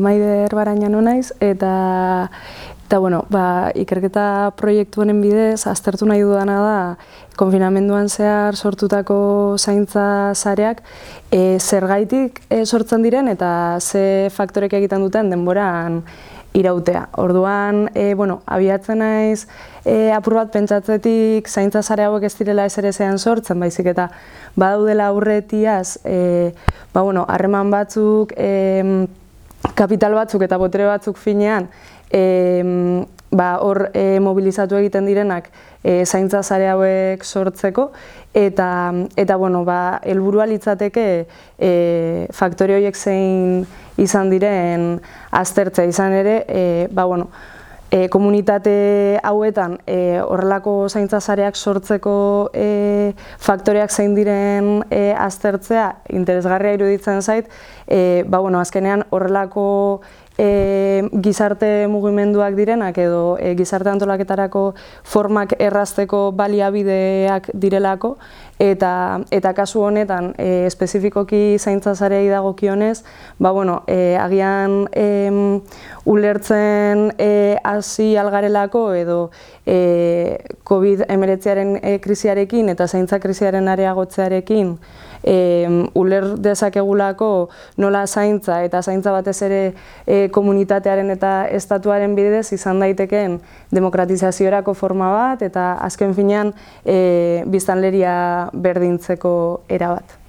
Maider Baraina naiz eta eta bueno, ba, ikerketa proiektu honen bidez aztertu nahi dudana da konfinamenduan zehar sortutako zaintza sareak e, zergaitik e, sortzen diren eta ze faktorek egiten duten denboran irautea. Orduan, e, bueno, abiatzen naiz e, apur bat pentsatzetik zaintza sare hauek ez direla ez ere zean sortzen, baizik eta badaudela aurretiaz, e, ba, bueno, harreman batzuk, e, kapital batzuk eta botere batzuk finean, e, ba, hor e, mobilizatu egiten direnak e, zaintza sare hauek sortzeko, eta, eta bueno, ba, elburua litzateke e, faktore horiek zein izan diren aztertzea. Izan ere, e, ba, bueno, e, komunitate hauetan e, horrelako zaintza zareak sortzeko e, faktoreak zein diren e, aztertzea interesgarria iruditzen zait, e, ba, bueno, azkenean horrelako e, gizarte mugimenduak direnak edo e, gizarte antolaketarako formak errazteko baliabideak direlako eta eta kasu honetan e, espezifikoki zaintza zarei dagokionez, ba bueno, e, agian e, ulertzen e, hasi algarelako edo e, COVID-19aren e, krisiarekin eta zaintza krisiaren areagotzearekin e, uler dezakegulako nola zaintza eta zaintza batez ere e, komunitatearen eta estatuaren bidez izan daitekeen demokratizaziorako forma bat eta azken finean e, biztanleria berdintzeko erabat.